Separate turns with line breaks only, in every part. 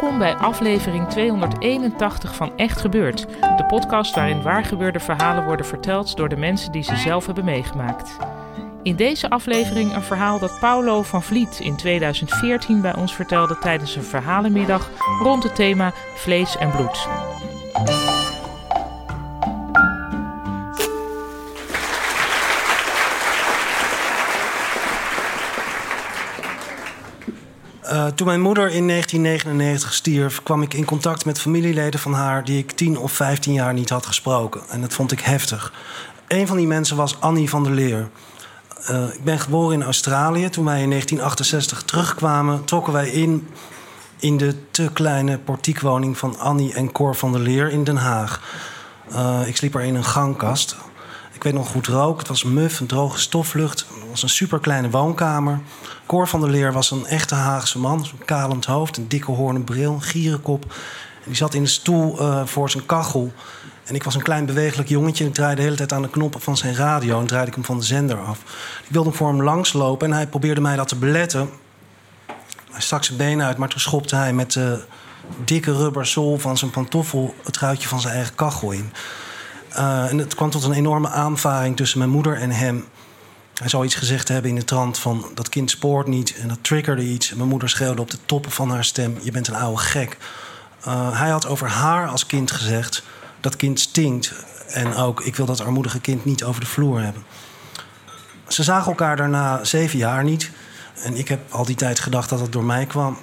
Welkom bij aflevering 281 van Echt Gebeurd, de podcast waarin waargebeurde verhalen worden verteld door de mensen die ze zelf hebben meegemaakt. In deze aflevering een verhaal dat Paulo van Vliet in 2014 bij ons vertelde tijdens een verhalenmiddag rond het thema vlees en bloed.
Uh, toen mijn moeder in 1999 stierf, kwam ik in contact met familieleden van haar die ik 10 of 15 jaar niet had gesproken. En dat vond ik heftig. Een van die mensen was Annie van der Leer. Uh, ik ben geboren in Australië. Toen wij in 1968 terugkwamen, trokken wij in in de te kleine portiekwoning van Annie en Cor van der Leer in Den Haag. Uh, ik sliep er in een gangkast. Ik weet nog goed rook. Het was muf, een droge stoflucht. Het was een superkleine woonkamer. Cor van der Leer was een echte Haagse man. Een kalend hoofd, een dikke hoornen bril, een gierenkop. En die zat in de stoel uh, voor zijn kachel. En ik was een klein bewegelijk jongetje. En ik draaide de hele tijd aan de knoppen van zijn radio. En draaide ik hem van de zender af. Ik wilde voor hem langslopen. En hij probeerde mij dat te beletten. Hij stak zijn benen uit. Maar toen schopte hij met de dikke rubber zool van zijn pantoffel... het ruitje van zijn eigen kachel in. Uh, en het kwam tot een enorme aanvaring tussen mijn moeder en hem. Hij zou iets gezegd hebben in de trant van... dat kind spoort niet en dat triggerde iets. Mijn moeder schreeuwde op de toppen van haar stem... je bent een oude gek. Uh, hij had over haar als kind gezegd... dat kind stinkt. En ook, ik wil dat armoedige kind niet over de vloer hebben. Ze zagen elkaar daarna zeven jaar niet. En ik heb al die tijd gedacht dat het door mij kwam.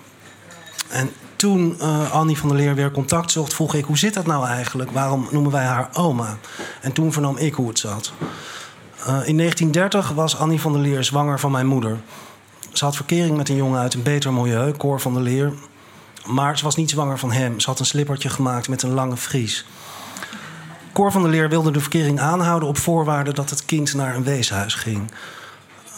En toen uh, Annie van der Leer weer contact zocht, vroeg ik: hoe zit dat nou eigenlijk? Waarom noemen wij haar oma? En toen vernam ik hoe het zat. Uh, in 1930 was Annie van der Leer zwanger van mijn moeder. Ze had verkering met een jongen uit een beter milieu, Cor van der Leer. Maar ze was niet zwanger van hem. Ze had een slippertje gemaakt met een lange vries. Cor van der Leer wilde de verkering aanhouden op voorwaarde dat het kind naar een weeshuis ging.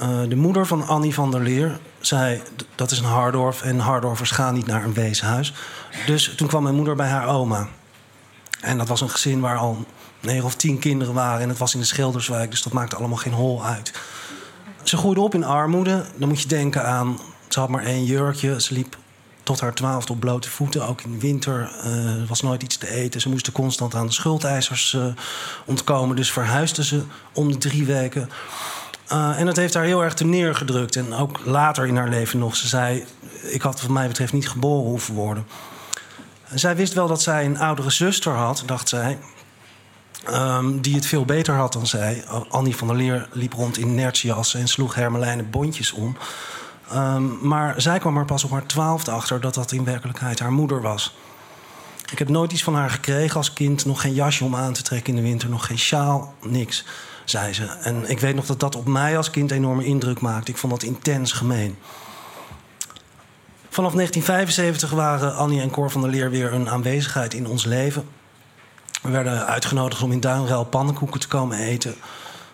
Uh, de moeder van Annie van der Leer zei: dat is een Hardorf en Hardorfers gaan niet naar een weeshuis. Dus toen kwam mijn moeder bij haar oma. En dat was een gezin waar al negen of tien kinderen waren. En het was in de Schilderswijk, dus dat maakte allemaal geen hol uit. Ze groeide op in armoede. Dan moet je denken aan. Ze had maar één jurkje. Ze liep tot haar twaalfde op blote voeten. Ook in de winter uh, was nooit iets te eten. Ze moesten constant aan de schuldeisers uh, ontkomen. Dus verhuisde ze om de drie weken. Uh, en dat heeft haar heel erg te neergedrukt. En ook later in haar leven nog. Ze zei: Ik had, wat mij betreft, niet geboren hoeven worden. En zij wist wel dat zij een oudere zuster had, dacht zij. Um, die het veel beter had dan zij. Annie van der Leer liep rond in nertjejassen en sloeg hermelijnen bondjes om. Um, maar zij kwam er pas op haar twaalfde achter dat dat in werkelijkheid haar moeder was. Ik heb nooit iets van haar gekregen als kind. Nog geen jasje om aan te trekken in de winter, nog geen sjaal, niks, zei ze. En ik weet nog dat dat op mij als kind enorme indruk maakte. Ik vond dat intens gemeen. Vanaf 1975 waren Annie en Cor van der Leer weer een aanwezigheid in ons leven. We werden uitgenodigd om in Duinruil pannenkoeken te komen eten.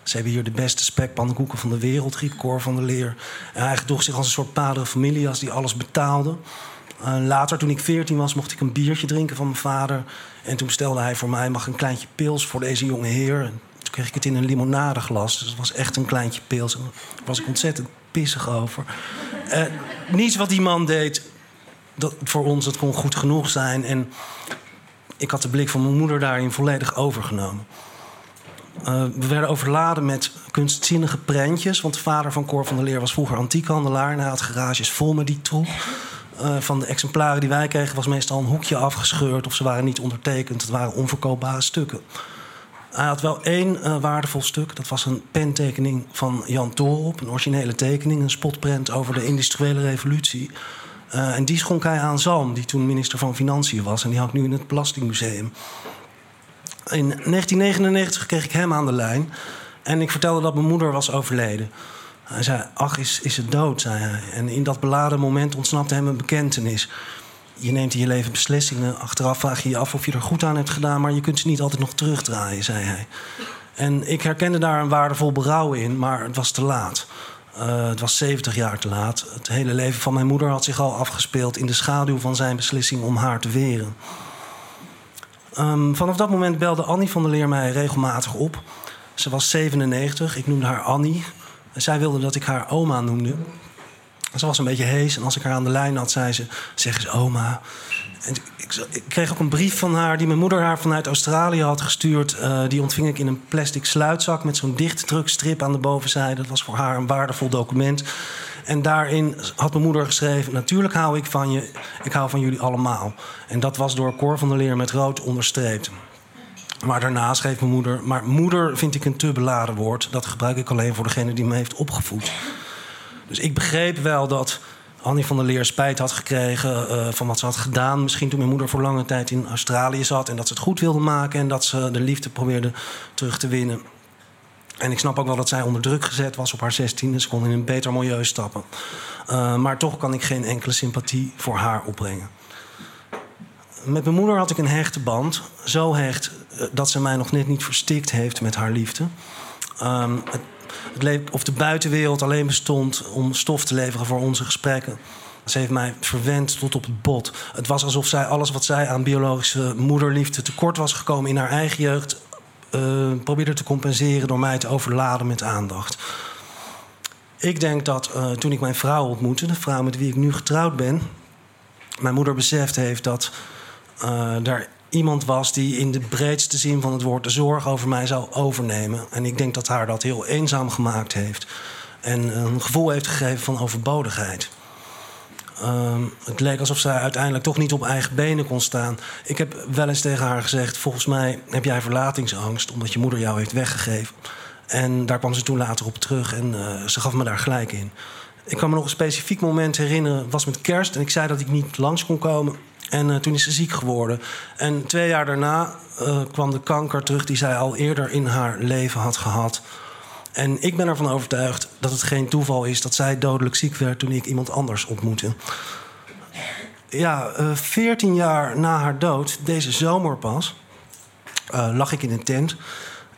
Ze hebben hier de beste spekpannenkoeken van de wereld, riep Cor van der Leer. En hij gedroeg zich als een soort padere familias die alles betaalde. Uh, later, toen ik 14 was, mocht ik een biertje drinken van mijn vader. En toen bestelde hij voor mij mag een kleintje pils voor deze jonge heer. Toen kreeg ik het in een limonadeglas. Dus het was echt een kleintje pils. Daar was ik ontzettend pissig over. Uh, niets wat die man deed, dat, voor ons, dat kon goed genoeg zijn. En ik had de blik van mijn moeder daarin volledig overgenomen. Uh, we werden overladen met kunstzinnige prentjes. Want de vader van Cor van der Leer was vroeger antiekhandelaar. En hij had garages vol met die troep. Uh, van de exemplaren die wij kregen was meestal een hoekje afgescheurd... of ze waren niet ondertekend. Het waren onverkoopbare stukken. Hij had wel één uh, waardevol stuk. Dat was een pentekening van Jan Torop. Een originele tekening, een spotprint over de industriële revolutie. Uh, en die schonk hij aan Zalm, die toen minister van Financiën was. En die hangt nu in het Belastingmuseum. In 1999 kreeg ik hem aan de lijn. En ik vertelde dat mijn moeder was overleden. Hij zei, ach, is, is het dood, zei hij. En in dat beladen moment ontsnapte hem een bekentenis. Je neemt in je leven beslissingen. Achteraf vraag je je af of je er goed aan hebt gedaan... maar je kunt ze niet altijd nog terugdraaien, zei hij. En ik herkende daar een waardevol berouw in, maar het was te laat. Uh, het was 70 jaar te laat. Het hele leven van mijn moeder had zich al afgespeeld... in de schaduw van zijn beslissing om haar te weren. Um, vanaf dat moment belde Annie van der Leer mij regelmatig op. Ze was 97, ik noemde haar Annie. Zij wilde dat ik haar oma noemde. Ze was een beetje hees en als ik haar aan de lijn had, zei ze: Zeg eens oma. En ik, ik, kreeg ook een brief van haar die mijn moeder haar vanuit Australië had gestuurd. Uh, die ontving ik in een plastic sluitzak met zo'n dichtdrukstrip aan de bovenzijde. Dat was voor haar een waardevol document. En daarin had mijn moeder geschreven: Natuurlijk hou ik van je, ik hou van jullie allemaal. En dat was door Cor van der Leer met rood onderstreept. Maar daarna schreef mijn moeder: Maar moeder vind ik een te beladen woord. Dat gebruik ik alleen voor degene die me heeft opgevoed. Dus ik begreep wel dat Annie van der Leer spijt had gekregen uh, van wat ze had gedaan. Misschien toen mijn moeder voor lange tijd in Australië zat en dat ze het goed wilde maken en dat ze de liefde probeerde terug te winnen. En ik snap ook wel dat zij onder druk gezet was op haar 16, dus kon in een beter milieu stappen. Uh, maar toch kan ik geen enkele sympathie voor haar opbrengen. Met mijn moeder had ik een hechte band. Zo hecht uh, dat ze mij nog net niet verstikt heeft met haar liefde. Um, het het of de buitenwereld alleen bestond om stof te leveren voor onze gesprekken. Ze heeft mij verwend tot op het bot. Het was alsof zij alles wat zij aan biologische moederliefde tekort was gekomen in haar eigen jeugd. Uh, probeerde te compenseren door mij te overladen met aandacht. Ik denk dat uh, toen ik mijn vrouw ontmoette, de vrouw met wie ik nu getrouwd ben, mijn moeder beseft heeft dat uh, daar iemand was die in de breedste zin van het woord de zorg over mij zou overnemen. En ik denk dat haar dat heel eenzaam gemaakt heeft. En een gevoel heeft gegeven van overbodigheid. Um, het leek alsof zij uiteindelijk toch niet op eigen benen kon staan. Ik heb wel eens tegen haar gezegd: Volgens mij heb jij verlatingsangst omdat je moeder jou heeft weggegeven. En daar kwam ze toen later op terug en uh, ze gaf me daar gelijk in. Ik kan me nog een specifiek moment herinneren. Was met kerst en ik zei dat ik niet langs kon komen. En uh, toen is ze ziek geworden. En twee jaar daarna uh, kwam de kanker terug die zij al eerder in haar leven had gehad. En ik ben ervan overtuigd dat het geen toeval is dat zij dodelijk ziek werd toen ik iemand anders ontmoette. Ja, eh, 14 jaar na haar dood, deze zomer pas, lag ik in een tent.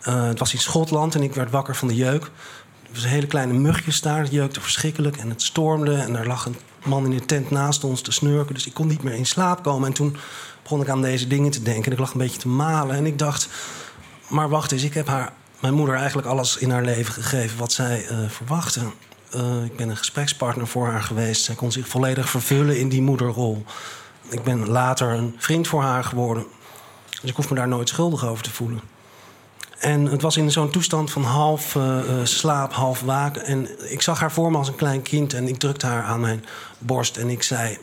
het was in Schotland en ik werd wakker van de jeuk. Er was een hele kleine mugjes daar, het jeukte verschrikkelijk en het stormde. En er lag een man in de tent naast ons te snurken. Dus ik kon niet meer in slaap komen. En toen begon ik aan deze dingen te denken. En ik lag een beetje te malen. En ik dacht, maar wacht eens, ik heb haar, mijn moeder eigenlijk alles in haar leven gegeven wat zij uh, verwachtte. Uh, ik ben een gesprekspartner voor haar geweest. Zij kon zich volledig vervullen in die moederrol. Ik ben later een vriend voor haar geworden. Dus ik hoef me daar nooit schuldig over te voelen. En het was in zo'n toestand van half uh, slaap, half waken. En ik zag haar voor me als een klein kind en ik drukte haar aan mijn borst en ik zei: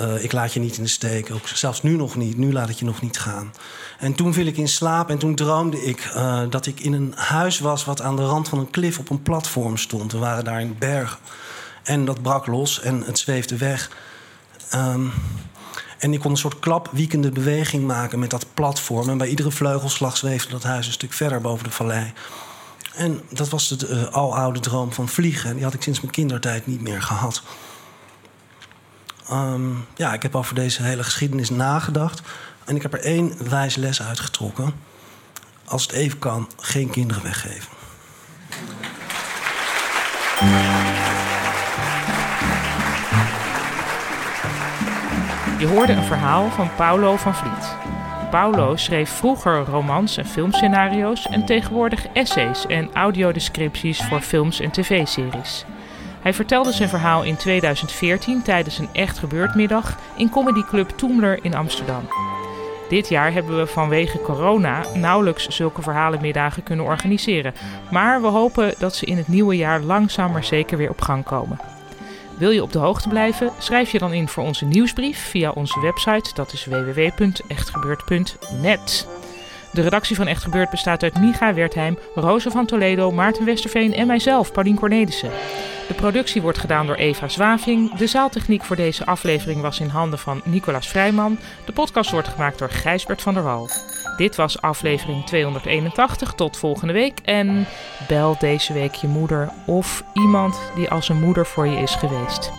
uh, Ik laat je niet in de steek. Ook zelfs nu nog niet. Nu laat ik je nog niet gaan. En toen viel ik in slaap en toen droomde ik dat ik in een huis was wat aan de rand van een klif op een platform stond. We waren daar in bergen. En dat brak los en het zweefde weg. Um, en ik kon een soort klapwiekende beweging maken met dat platform. En bij iedere vleugelslag zweefde dat huis een stuk verder boven de vallei. En dat was de uh, aloude droom van vliegen. Die had ik sinds mijn kindertijd niet meer gehad. Um, ja, ik heb over deze hele geschiedenis nagedacht. En ik heb er één wijze les uitgetrokken. Als het even kan, geen kinderen weggeven.
Je hoorde een verhaal van Paulo van Vliet. Paulo schreef vroeger romans en filmscenario's en tegenwoordig essays en audiodescripties voor films en tv-series. Hij vertelde zijn verhaal in 2014 tijdens een echt gebeurtmiddag in comedyclub Toemler in Amsterdam. Dit jaar hebben we vanwege corona nauwelijks zulke verhalenmiddagen kunnen organiseren, maar we hopen dat ze in het nieuwe jaar langzaam maar zeker weer op gang komen. Wil je op de hoogte blijven? Schrijf je dan in voor onze nieuwsbrief via onze website, dat is www.echtgebeurd.net. De redactie van Echt Gebeurd bestaat uit Micha Wertheim, Rosa van Toledo, Maarten Westerveen en mijzelf, Paulien Cornelissen. De productie wordt gedaan door Eva Zwaving. De zaaltechniek voor deze aflevering was in handen van Nicolas Vrijman. De podcast wordt gemaakt door Gijsbert van der Wal. Dit was aflevering 281. Tot volgende week. En bel deze week je moeder of iemand die als een moeder voor je is geweest.